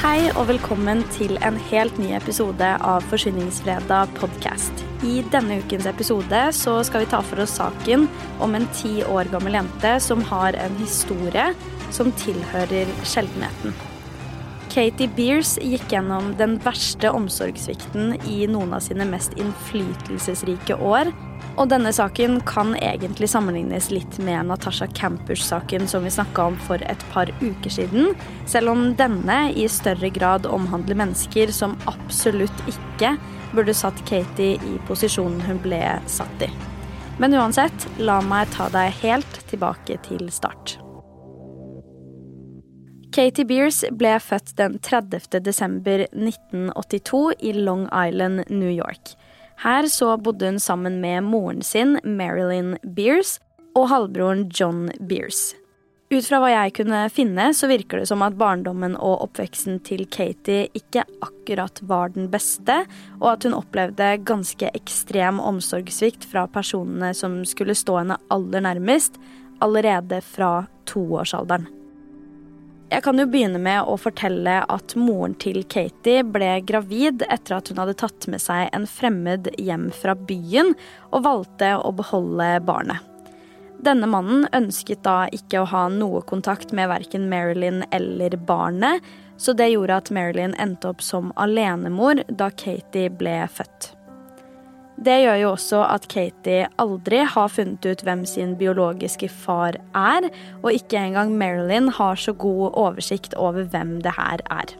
Hei og velkommen til en helt ny episode av Forsyningsfredag podcast. I denne ukens episode så skal vi ta for oss saken om en ti år gammel jente som har en historie som tilhører sjeldenheten. Katie Beers gikk gjennom den verste omsorgssvikten i noen av sine mest innflytelsesrike år. Og denne saken kan egentlig sammenlignes litt med Natasha Campers-saken som vi snakka om for et par uker siden, selv om denne i større grad omhandler mennesker som absolutt ikke burde satt Katie i posisjonen hun ble satt i. Men uansett, la meg ta deg helt tilbake til start. Katie Beers ble født den 30. desember 1982 i Long Island, New York. Her så bodde hun sammen med moren sin, Marilyn Beers, og halvbroren John Beers. Ut fra hva jeg kunne finne, så virker det som at barndommen og oppveksten til Katie ikke akkurat var den beste, og at hun opplevde ganske ekstrem omsorgssvikt fra personene som skulle stå henne aller nærmest, allerede fra toårsalderen. Jeg kan jo begynne med å fortelle at moren til Katie ble gravid etter at hun hadde tatt med seg en fremmed hjem fra byen, og valgte å beholde barnet. Denne mannen ønsket da ikke å ha noe kontakt med verken Marilyn eller barnet, så det gjorde at Marilyn endte opp som alenemor da Katie ble født. Det gjør jo også at Katie aldri har funnet ut hvem sin biologiske far er, og ikke engang Marilyn har så god oversikt over hvem det her er.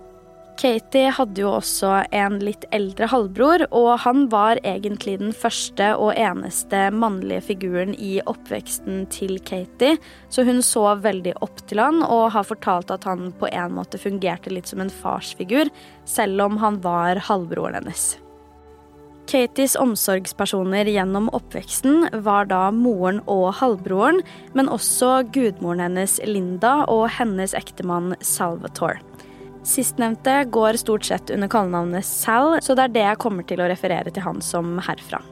Katie hadde jo også en litt eldre halvbror, og han var egentlig den første og eneste mannlige figuren i oppveksten til Katie, så hun så veldig opp til han og har fortalt at han på en måte fungerte litt som en farsfigur, selv om han var halvbroren hennes. Katies omsorgspersoner gjennom oppveksten var da moren og halvbroren, men også gudmoren hennes Linda og hennes ektemann Salvatore. Sistnevnte går stort sett under kallenavnet Sal, så det er det jeg kommer til å referere til han som herfra.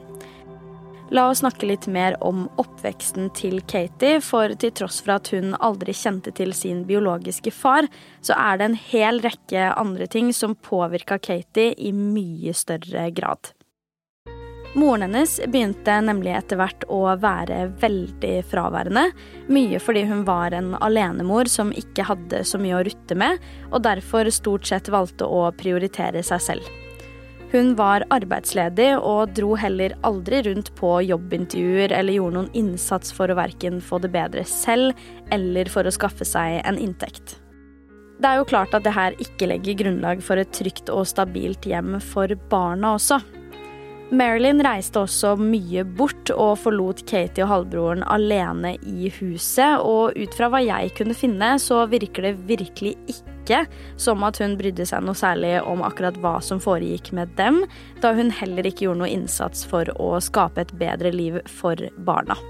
La oss snakke litt mer om oppveksten til Katie, for til tross for at hun aldri kjente til sin biologiske far, så er det en hel rekke andre ting som påvirka Katie i mye større grad. Moren hennes begynte nemlig etter hvert å være veldig fraværende. Mye fordi hun var en alenemor som ikke hadde så mye å rutte med, og derfor stort sett valgte å prioritere seg selv. Hun var arbeidsledig og dro heller aldri rundt på jobbintervjuer eller gjorde noen innsats for å verken få det bedre selv eller for å skaffe seg en inntekt. Det er jo klart at det her ikke legger grunnlag for et trygt og stabilt hjem for barna også. Marilyn reiste også mye bort og forlot Katie og halvbroren alene i huset, og ut fra hva jeg kunne finne, så virker det virkelig ikke som at hun brydde seg noe særlig om akkurat hva som foregikk med dem, da hun heller ikke gjorde noe innsats for å skape et bedre liv for barna.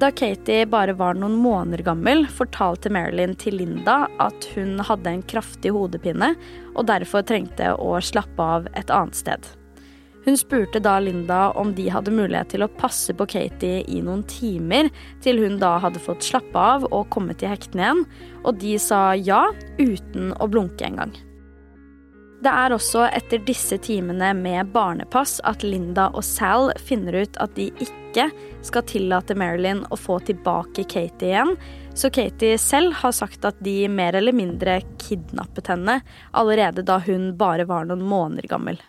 Da Katie bare var noen måneder gammel, fortalte Marilyn til Linda at hun hadde en kraftig hodepine og derfor trengte å slappe av et annet sted. Hun spurte da Linda om de hadde mulighet til å passe på Katie i noen timer, til hun da hadde fått slappe av og kommet i hektene igjen, og de sa ja, uten å blunke engang. Det er også etter disse timene med barnepass at Linda og Sal finner ut at de ikke skal tillate Marilyn å få tilbake Katie igjen, så Katie selv har sagt at de mer eller mindre kidnappet henne allerede da hun bare var noen måneder gammel.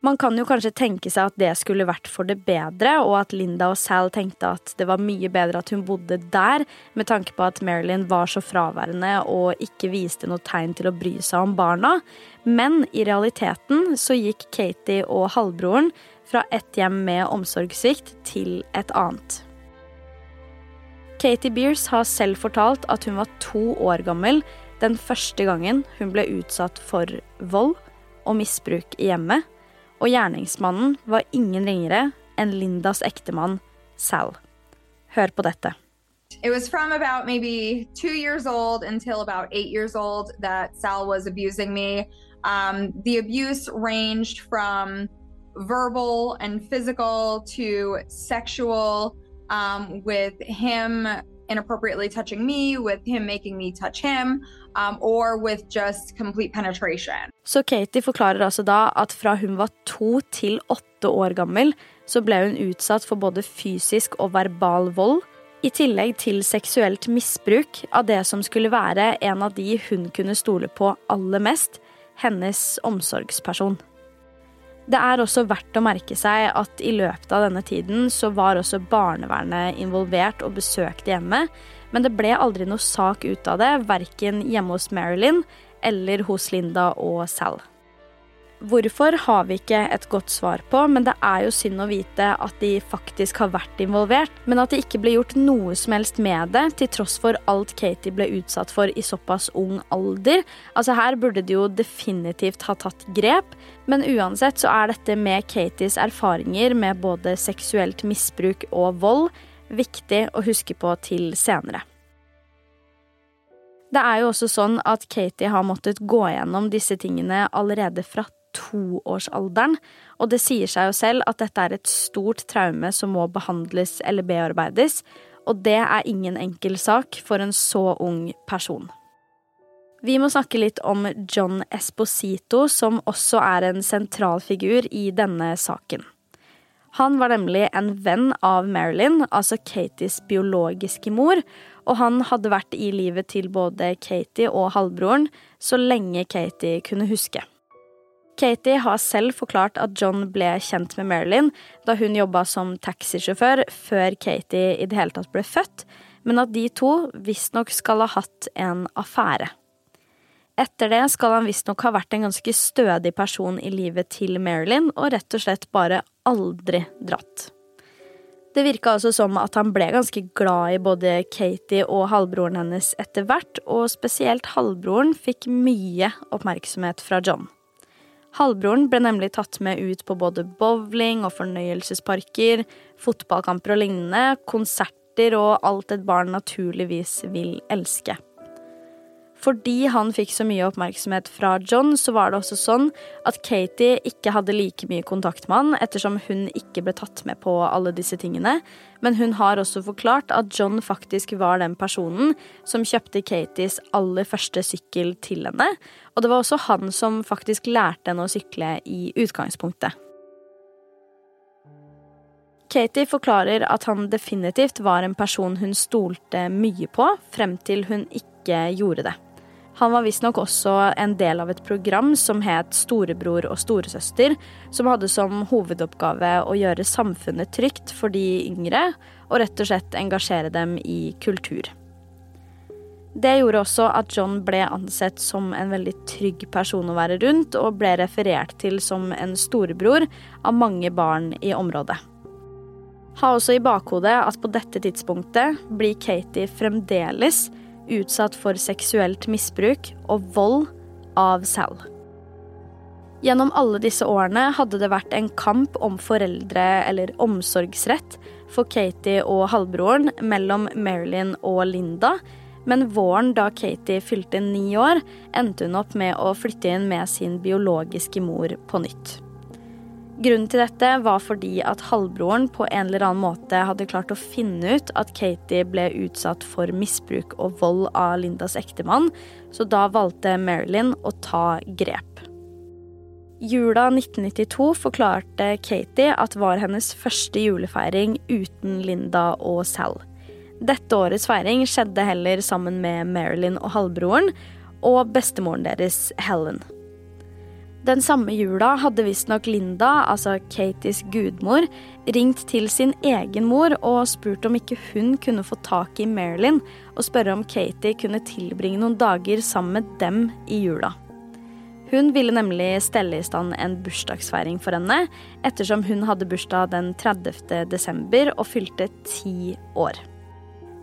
Man kan jo kanskje tenke seg at det skulle vært for det bedre, og at Linda og Sal tenkte at det var mye bedre at hun bodde der, med tanke på at Marilyn var så fraværende og ikke viste noe tegn til å bry seg om barna. Men i realiteten så gikk Katie og halvbroren fra et hjem med omsorgssvikt til et annet. Katie Beers har selv fortalt at hun var to år gammel den første gangen hun ble utsatt for vold og misbruk i hjemmet og gjerningsmannen var ingen ringere enn Lindas ektemann Sal. Hør på dette. It was from about maybe two years old until about eight years old that Sal was abusing me. Um, the abuse ranged from verbal and physical to sexual, um, with him inappropriately touching me, with him making me touch him, um, or with just complete penetration. Så Katie forklarer altså da at fra hun var to til åtte år gammel, så ble hun utsatt for både fysisk og verbal vold, i tillegg til seksuelt misbruk av det som skulle være en av de hun kunne stole på aller mest, hennes omsorgsperson. Det er også verdt å merke seg at i løpet av denne tiden så var også barnevernet involvert og besøkte hjemmet, men det ble aldri noe sak ut av det, verken hjemme hos Marilyn eller hos Linda og Sal. Hvorfor har vi ikke et godt svar på, men det er jo synd å vite at de faktisk har vært involvert, men at det ikke ble gjort noe som helst med det, til tross for alt Katie ble utsatt for i såpass ung alder. Altså Her burde de jo definitivt ha tatt grep, men uansett så er dette med Katies erfaringer med både seksuelt misbruk og vold viktig å huske på til senere. Det er jo også sånn at Katie har måttet gå gjennom disse tingene allerede fra toårsalderen, og det sier seg jo selv at dette er et stort traume som må behandles eller bearbeides, og det er ingen enkel sak for en så ung person. Vi må snakke litt om John Esposito, som også er en sentral figur i denne saken. Han var nemlig en venn av Marilyn, altså Katies biologiske mor, og han hadde vært i livet til både Katie og halvbroren så lenge Katie kunne huske. Katie har selv forklart at John ble kjent med Marilyn da hun jobba som taxisjåfør før Katie i det hele tatt ble født, men at de to visstnok skal ha hatt en affære. Etter det skal han visstnok ha vært en ganske stødig person i livet til Marilyn, og rett og slett bare aldri dratt. Det virka altså som at han ble ganske glad i både Katie og halvbroren hennes etter hvert, og spesielt halvbroren fikk mye oppmerksomhet fra John. Halvbroren ble nemlig tatt med ut på både bowling og fornøyelsesparker, fotballkamper og lignende, konserter og alt et barn naturligvis vil elske. Fordi han fikk så mye oppmerksomhet fra John, så var det også sånn at Katie ikke hadde like mye kontakt med han, ettersom hun ikke ble tatt med på alle disse tingene. Men hun har også forklart at John faktisk var den personen som kjøpte Katies aller første sykkel til henne. Og det var også han som faktisk lærte henne å sykle i utgangspunktet. Katie forklarer at han definitivt var en person hun stolte mye på, frem til hun ikke gjorde det. Han var visstnok også en del av et program som het Storebror og storesøster, som hadde som hovedoppgave å gjøre samfunnet trygt for de yngre, og rett og slett engasjere dem i kultur. Det gjorde også at John ble ansett som en veldig trygg person å være rundt, og ble referert til som en storebror av mange barn i området. Ha også i bakhodet at på dette tidspunktet blir Katie fremdeles utsatt for seksuelt misbruk og vold av Sal. Gjennom alle disse årene hadde det vært en kamp om foreldre- eller omsorgsrett for Katie og halvbroren mellom Marilyn og Linda, men våren da Katie fylte ni år, endte hun opp med å flytte inn med sin biologiske mor på nytt. Grunnen til dette var fordi at halvbroren på en eller annen måte hadde klart å finne ut at Katie ble utsatt for misbruk og vold av Lindas ektemann, så da valgte Marilyn å ta grep. Jula 1992 forklarte Katie at var hennes første julefeiring uten Linda og Sal. Dette årets feiring skjedde heller sammen med Marilyn og halvbroren og bestemoren deres, Helen. Den samme jula hadde visstnok Linda, altså Katies gudmor, ringt til sin egen mor og spurt om ikke hun kunne få tak i Marilyn og spørre om Katie kunne tilbringe noen dager sammen med dem i jula. Hun ville nemlig stelle i stand en bursdagsfeiring for henne, ettersom hun hadde bursdag den 30. desember og fylte ti år.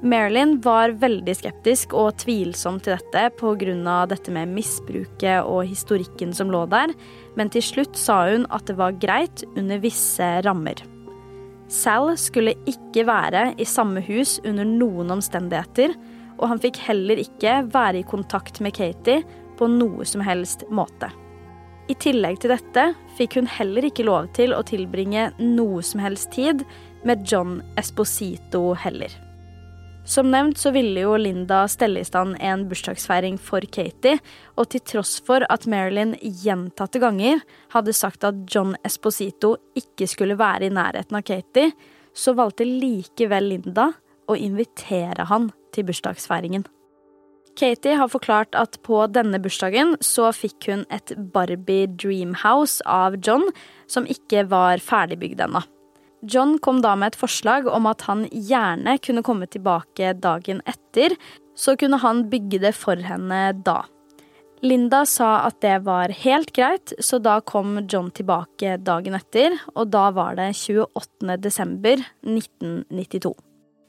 Marilyn var veldig skeptisk og tvilsom til dette pga. dette med misbruket og historikken som lå der, men til slutt sa hun at det var greit under visse rammer. Sal skulle ikke være i samme hus under noen omstendigheter, og han fikk heller ikke være i kontakt med Katie på noe som helst måte. I tillegg til dette fikk hun heller ikke lov til å tilbringe noe som helst tid med John Esposito heller. Som nevnt så ville jo Linda stelle i stand en bursdagsfeiring for Katie, og til tross for at Marilyn gjentatte ganger hadde sagt at John Esposito ikke skulle være i nærheten av Katie, så valgte likevel Linda å invitere han til bursdagsfeiringen. Katie har forklart at på denne bursdagen så fikk hun et Barbie Dreamhouse av John, som ikke var ferdigbygd ennå. John kom da med et forslag om at han gjerne kunne komme tilbake dagen etter, så kunne han bygge det for henne da. Linda sa at det var helt greit, så da kom John tilbake dagen etter, og da var det 28. desember 1992.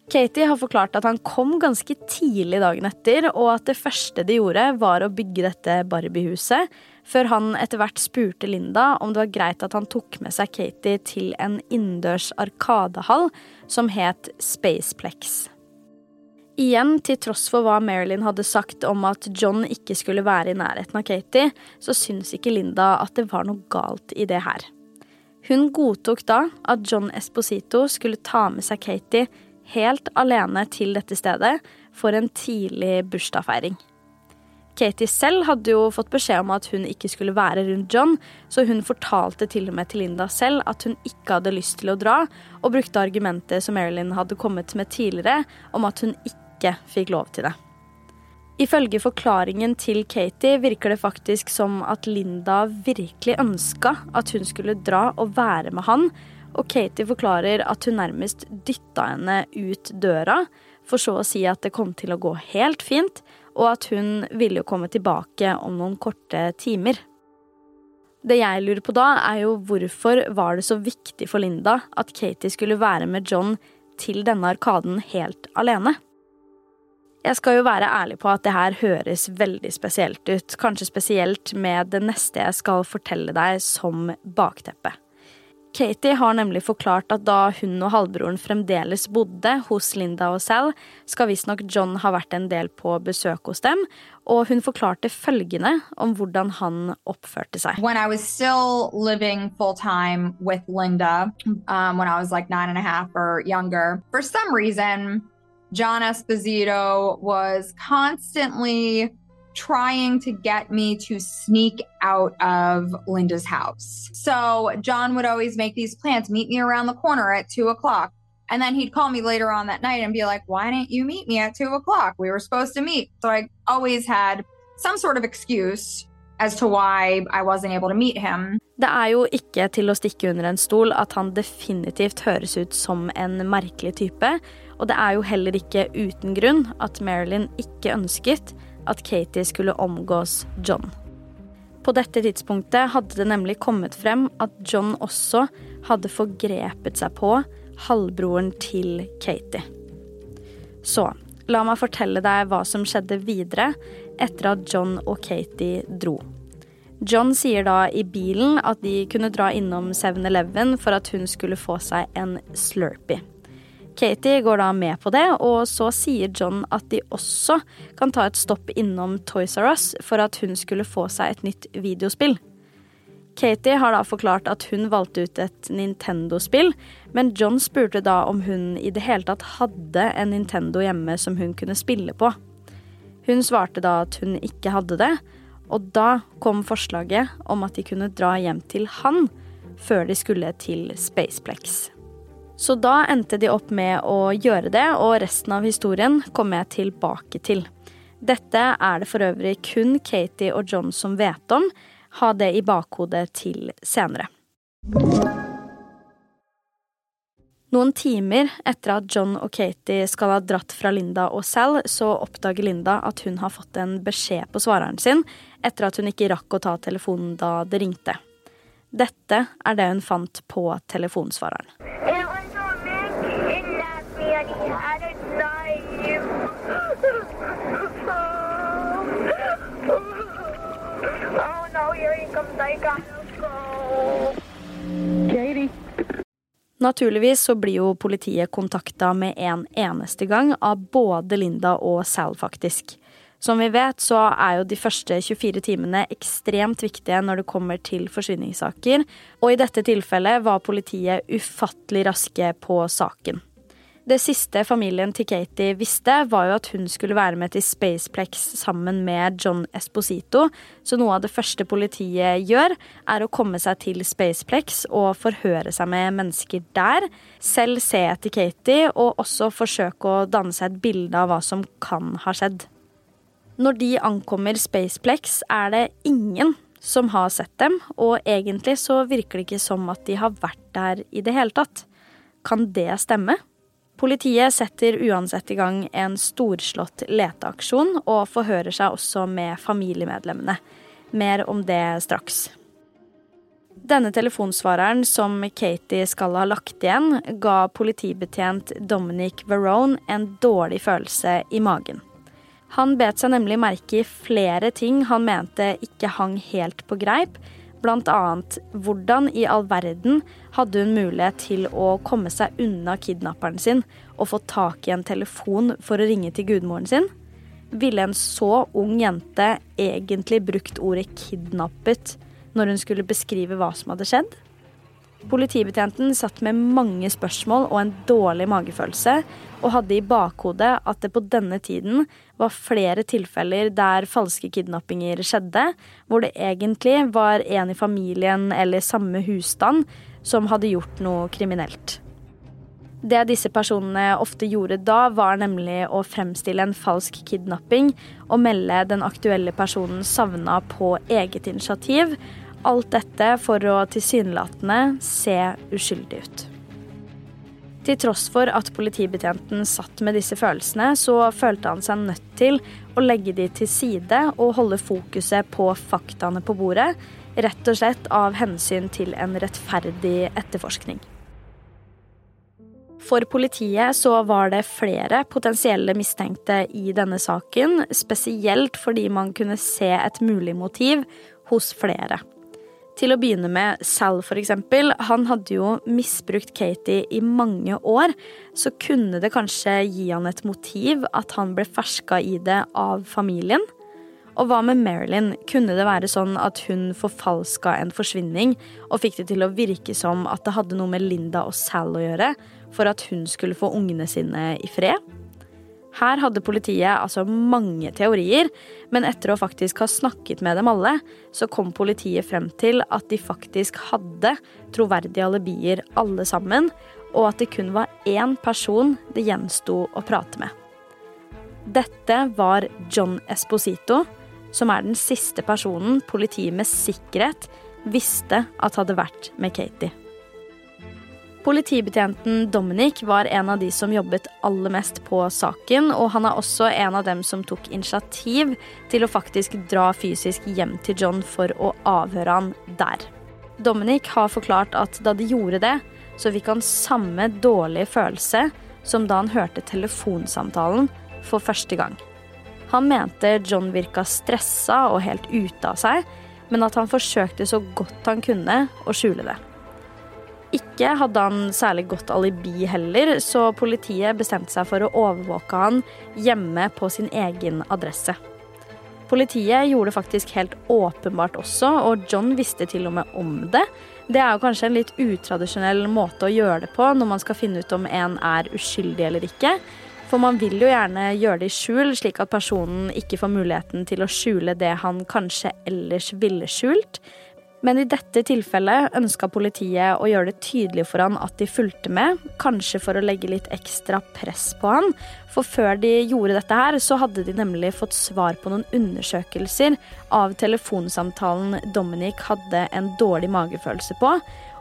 Katie har forklart at han kom ganske tidlig dagen etter, og at det første de gjorde, var å bygge dette Barbie-huset, før han etter hvert spurte Linda om det var greit at han tok med seg Katie til en innendørs arkadehall som het Spaceplex. Igjen, til tross for hva Marilyn hadde sagt om at John ikke skulle være i nærheten av Katie, så syns ikke Linda at det var noe galt i det her. Hun godtok da at John Esposito skulle ta med seg Katie helt alene til dette stedet for en tidlig bursdagsfeiring. Katie selv hadde jo fått beskjed om at hun ikke skulle være rundt John, så hun fortalte til og med til Linda selv at hun ikke hadde lyst til å dra, og brukte argumentet som Marilyn hadde kommet med tidligere, om at hun ikke fikk lov til det. Ifølge forklaringen til Katie virker det faktisk som at Linda virkelig ønska at hun skulle dra og være med han, og Katie forklarer at hun nærmest dytta henne ut døra, for så å si at det kom til å gå helt fint, og at hun ville komme tilbake om noen korte timer. Det jeg lurer på da, er jo hvorfor var det så viktig for Linda at Katie skulle være med John til denne arkaden helt alene? Jeg skal jo være ærlig på at det her høres veldig spesielt ut, kanskje spesielt med det neste jeg skal fortelle deg som bakteppe. Katie har nemlig forklart at da hun og halvbroren fremdeles bodde hos Linda og Sal, skal visstnok John ha vært en del på besøk hos dem, og hun forklarte følgende om hvordan han oppførte seg. When I was still living full time Linda, um, when I was like nine and for some reason, John Esposito was constantly trying to get me to sneak out of Linda's house. So John would always make these plans meet me around the corner at two o'clock. And then he'd call me later on that night and be like, Why didn't you meet me at two o'clock? We were supposed to meet. So I always had some sort of excuse as to why I wasn't. Det er jo ikke til å stikke under en stol at han definitivt høres ut som en merkelig type, og det er jo heller ikke uten grunn at Marilyn ikke ønsket at Katie skulle omgås John. På dette tidspunktet hadde det nemlig kommet frem at John også hadde forgrepet seg på halvbroren til Katie. Så la meg fortelle deg hva som skjedde videre etter at John og Katie dro. John sier da i bilen at de kunne dra innom 7-Eleven for at hun skulle få seg en Slurpee. Katie går da med på det, og så sier John at de også kan ta et stopp innom Toys R Us for at hun skulle få seg et nytt videospill. Katie har da forklart at hun valgte ut et Nintendo-spill, men John spurte da om hun i det hele tatt hadde en Nintendo hjemme som hun kunne spille på. Hun svarte da at hun ikke hadde det, og da kom forslaget om at de kunne dra hjem til han før de skulle til Spaceplex. Så da endte de opp med å gjøre det, og resten av historien kommer jeg tilbake til. Dette er det for øvrig kun Katie og John som vet om, ha det i bakhodet til senere. Noen timer etter at John og Katie skal ha dratt fra Linda og Sal, så oppdager Linda at hun har fått en beskjed på svareren sin etter at hun ikke rakk å ta telefonen da det ringte. Dette er det hun fant på telefonsvareren. Det var så lenge innan vi hadde live. Oh no, here he comes. I gotta go. Katie. Naturligvis så blir jo politiet kontakta med en eneste gang av både Linda og Sal, faktisk. Som vi vet, så er jo de første 24 timene ekstremt viktige når det kommer til forsvinningssaker, og i dette tilfellet var politiet ufattelig raske på saken. Det siste familien til Katie visste, var jo at hun skulle være med til Spaceplex sammen med John Esposito, så noe av det første politiet gjør, er å komme seg til Spaceplex og forhøre seg med mennesker der, selv se etter Katie, og også forsøke å danne seg et bilde av hva som kan ha skjedd. Når de ankommer Spaceplex, er det ingen som har sett dem, og egentlig så virker det ikke som at de har vært der i det hele tatt. Kan det stemme? Politiet setter uansett i gang en storslått leteaksjon, og forhører seg også med familiemedlemmene. Mer om det straks. Denne telefonsvareren som Katie skal ha lagt igjen, ga politibetjent Dominic Verone en dårlig følelse i magen. Han bet seg nemlig merke i flere ting han mente ikke hang helt på greip, annet hvordan i all verden hadde hun mulighet til å komme seg unna kidnapperen sin og få tak i en telefon for å ringe til gudmoren sin? Ville en så ung jente egentlig brukt ordet 'kidnappet' når hun skulle beskrive hva som hadde skjedd? Politibetjenten satt med mange spørsmål og en dårlig magefølelse, og hadde i bakhodet at det på denne tiden var flere tilfeller der falske kidnappinger skjedde, hvor det egentlig var en i familien eller samme husstand som hadde gjort noe kriminelt. Det disse personene ofte gjorde da, var nemlig å fremstille en falsk kidnapping og melde den aktuelle personen savna på eget initiativ, Alt dette for å tilsynelatende se uskyldig ut. Til tross for at politibetjenten satt med disse følelsene, så følte han seg nødt til å legge de til side og holde fokuset på faktaene på bordet, rett og slett av hensyn til en rettferdig etterforskning. For politiet så var det flere potensielle mistenkte i denne saken, spesielt fordi man kunne se et mulig motiv hos flere. Til å begynne med Sal, for eksempel. Han hadde jo misbrukt Katie i mange år, så kunne det kanskje gi han et motiv at han ble ferska i det av familien? Og hva med Marilyn? Kunne det være sånn at hun forfalska en forsvinning og fikk det til å virke som at det hadde noe med Linda og Sal å gjøre, for at hun skulle få ungene sine i fred? Her hadde politiet altså mange teorier, men etter å faktisk ha snakket med dem alle, så kom politiet frem til at de faktisk hadde troverdige alibier alle sammen, og at det kun var én person det gjensto å prate med. Dette var John Esposito, som er den siste personen politiet med sikkerhet visste at hadde vært med Katie. Politibetjenten Dominic var en av de som jobbet aller mest på saken, og han er også en av dem som tok initiativ til å faktisk dra fysisk hjem til John for å avhøre han der. Dominic har forklart at da de gjorde det, så fikk han samme dårlige følelse som da han hørte telefonsamtalen for første gang. Han mente John virka stressa og helt ute av seg, men at han forsøkte så godt han kunne å skjule det. Ikke hadde han særlig godt alibi heller, så politiet bestemte seg for å overvåke han hjemme på sin egen adresse. Politiet gjorde det faktisk helt åpenbart også, og John visste til og med om det. Det er jo kanskje en litt utradisjonell måte å gjøre det på når man skal finne ut om en er uskyldig eller ikke. For man vil jo gjerne gjøre det i skjul, slik at personen ikke får muligheten til å skjule det han kanskje ellers ville skjult. Men i dette tilfellet ønska politiet å gjøre det tydelig for han at de fulgte med, kanskje for å legge litt ekstra press på han. For før de gjorde dette her, så hadde de nemlig fått svar på noen undersøkelser av telefonsamtalen Dominic hadde en dårlig magefølelse på.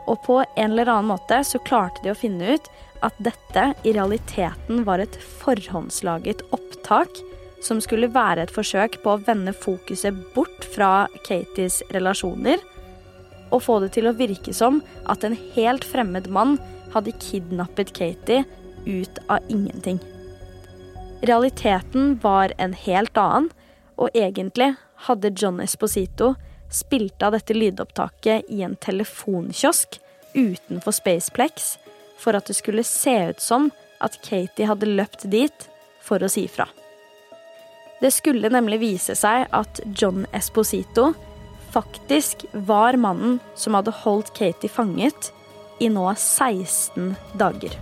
Og på en eller annen måte så klarte de å finne ut at dette i realiteten var et forhåndslaget opptak som skulle være et forsøk på å vende fokuset bort fra Katies relasjoner og få det til å virke som at en helt fremmed mann hadde kidnappet Katie ut av ingenting. Realiteten var en helt annen, og egentlig hadde John Esposito spilt av dette lydopptaket i en telefonkiosk utenfor Spaceplex for at det skulle se ut som at Katie hadde løpt dit for å si fra. Det skulle nemlig vise seg at John Esposito faktisk var mannen som hadde holdt Katie fanget i nå 16 dager.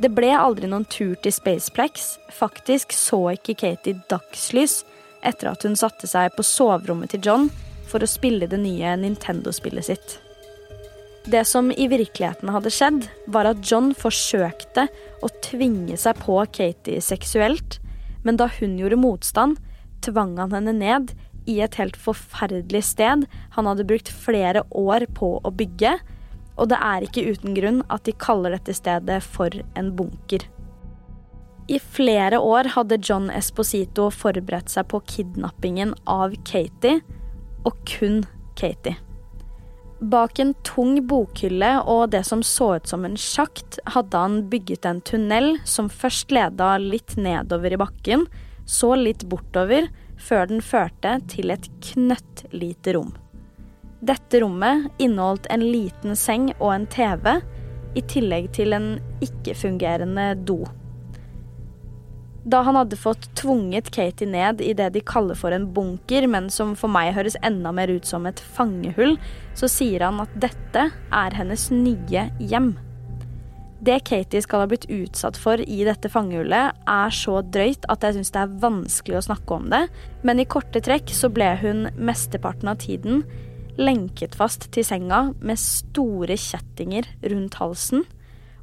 Det ble aldri noen tur til Spaceplex. Faktisk så ikke Katie dagslys etter at hun satte seg på soverommet til John for å spille det nye Nintendo-spillet sitt. Det som i virkeligheten hadde skjedd, var at John forsøkte å tvinge seg på Katie seksuelt, men da hun gjorde motstand, tvang han henne ned i et helt forferdelig sted han hadde brukt flere år på å bygge, og det er ikke uten grunn at de kaller dette stedet for en bunker. I flere år hadde John Esposito forberedt seg på kidnappingen av Katie, og kun Katie. Bak en tung bokhylle og det som så ut som en sjakt, hadde han bygget en tunnel som først leda litt nedover i bakken, så litt bortover, før den førte til et knøttlite rom. Dette rommet inneholdt en liten seng og en TV, i tillegg til en ikke-fungerende do. Da han hadde fått tvunget Katie ned i det de kaller for en bunker, men som for meg høres enda mer ut som et fangehull, så sier han at dette er hennes nye hjem. Det Katie skal ha blitt utsatt for i dette fangehullet, er så drøyt at jeg syns det er vanskelig å snakke om det, men i korte trekk så ble hun mesteparten av tiden lenket fast til senga med store kjettinger rundt halsen,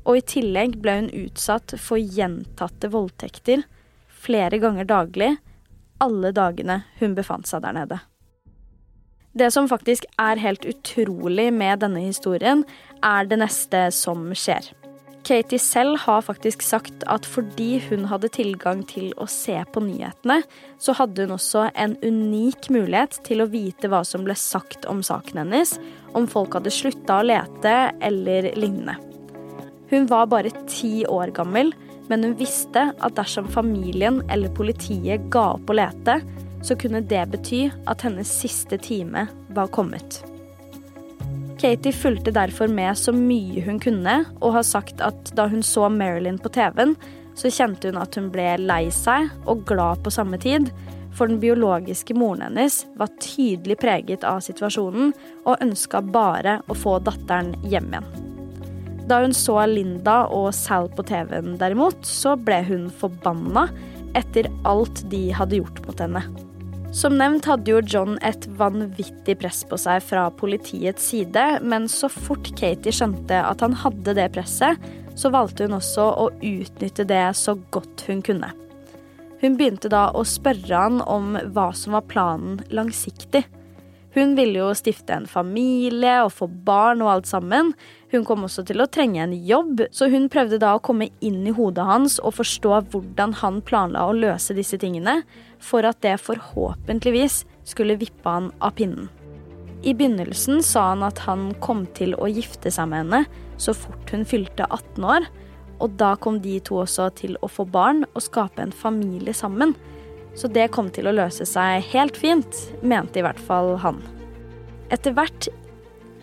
og i tillegg ble hun utsatt for gjentatte voldtekter flere ganger daglig alle dagene hun befant seg der nede. Det som faktisk er helt utrolig med denne historien, er det neste som skjer. Katie selv har faktisk sagt at fordi hun hadde tilgang til å se på nyhetene, så hadde hun også en unik mulighet til å vite hva som ble sagt om saken hennes, om folk hadde slutta å lete eller lignende. Hun var bare ti år gammel, men hun visste at dersom familien eller politiet ga opp å lete, så kunne det bety at hennes siste time var kommet. Katie fulgte derfor med så mye hun kunne, og har sagt at da hun så Marilyn på TV-en, så kjente hun at hun ble lei seg og glad på samme tid, for den biologiske moren hennes var tydelig preget av situasjonen og ønska bare å få datteren hjem igjen. Da hun så Linda og Sal på TV-en derimot, så ble hun forbanna etter alt de hadde gjort mot henne. Som nevnt hadde jo John et vanvittig press på seg fra politiets side, men så fort Katie skjønte at han hadde det presset, så valgte hun også å utnytte det så godt hun kunne. Hun begynte da å spørre han om hva som var planen langsiktig. Hun ville jo stifte en familie og få barn og alt sammen. Hun kom også til å trenge en jobb, så hun prøvde da å komme inn i hodet hans og forstå hvordan han planla å løse disse tingene, for at det forhåpentligvis skulle vippe han av pinnen. I begynnelsen sa han at han kom til å gifte seg med henne så fort hun fylte 18 år, og da kom de to også til å få barn og skape en familie sammen. Så det kom til å løse seg helt fint, mente i hvert fall han. Etter hvert,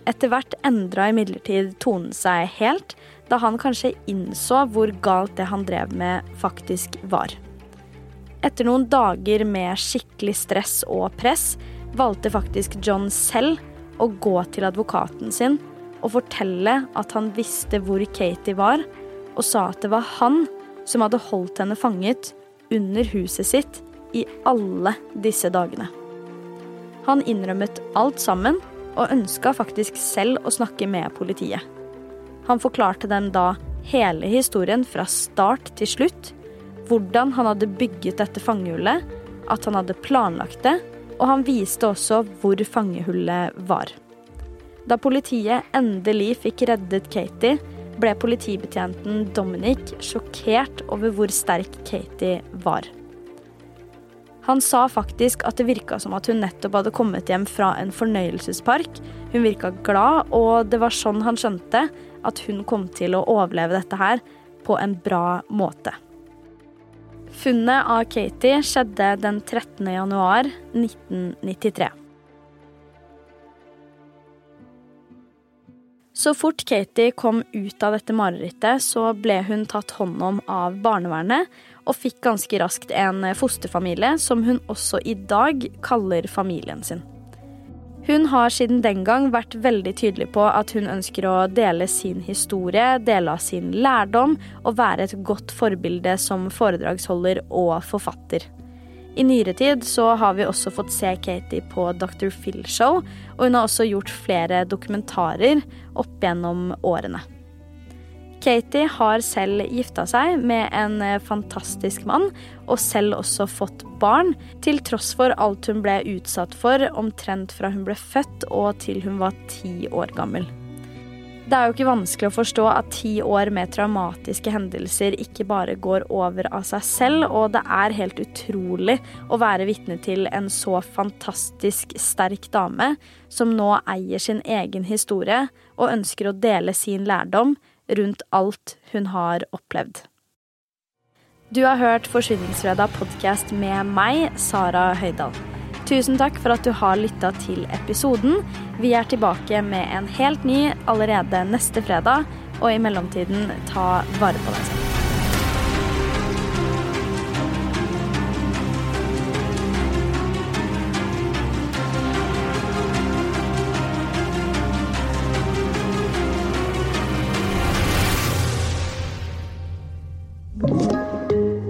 etter hvert endra imidlertid tonen seg helt, da han kanskje innså hvor galt det han drev med, faktisk var. Etter noen dager med skikkelig stress og press valgte faktisk John selv å gå til advokaten sin og fortelle at han visste hvor Katie var, og sa at det var han som hadde holdt henne fanget under huset sitt i alle disse dagene. Han innrømmet alt sammen, og ønska faktisk selv å snakke med politiet. Han forklarte dem da hele historien fra start til slutt. Hvordan han hadde bygget dette fangehullet, at han hadde planlagt det, og han viste også hvor fangehullet var. Da politiet endelig fikk reddet Katie, ble politibetjenten Dominic sjokkert over hvor sterk Katie var. Han sa faktisk at det virka som at hun nettopp hadde kommet hjem fra en fornøyelsespark. Hun virka glad, og det var sånn han skjønte at hun kom til å overleve dette her på en bra måte. Funnet av Katie skjedde den 13. januar 1993. Så fort Katie kom ut av dette marerittet, så ble hun tatt hånd om av barnevernet og fikk ganske raskt en fosterfamilie som hun også i dag kaller familien sin. Hun har siden den gang vært veldig tydelig på at hun ønsker å dele sin historie, dele av sin lærdom og være et godt forbilde som foredragsholder og forfatter. I nyere tid så har vi også fått se Katie på Dr. Phil Show, og hun har også gjort flere dokumentarer opp gjennom årene. Katie har selv gifta seg med en eh, fantastisk mann, og selv også fått barn, til tross for alt hun ble utsatt for omtrent fra hun ble født og til hun var ti år gammel. Det er jo ikke vanskelig å forstå at ti år med traumatiske hendelser ikke bare går over av seg selv, og det er helt utrolig å være vitne til en så fantastisk sterk dame som nå eier sin egen historie og ønsker å dele sin lærdom rundt alt hun har opplevd. Du har hørt Forsvinningsfredag podkast med meg, Sara Høydahl. Tusen takk for at du har lytta til episoden. Vi er tilbake med en helt ny allerede neste fredag, og i mellomtiden, ta vare på deg selv.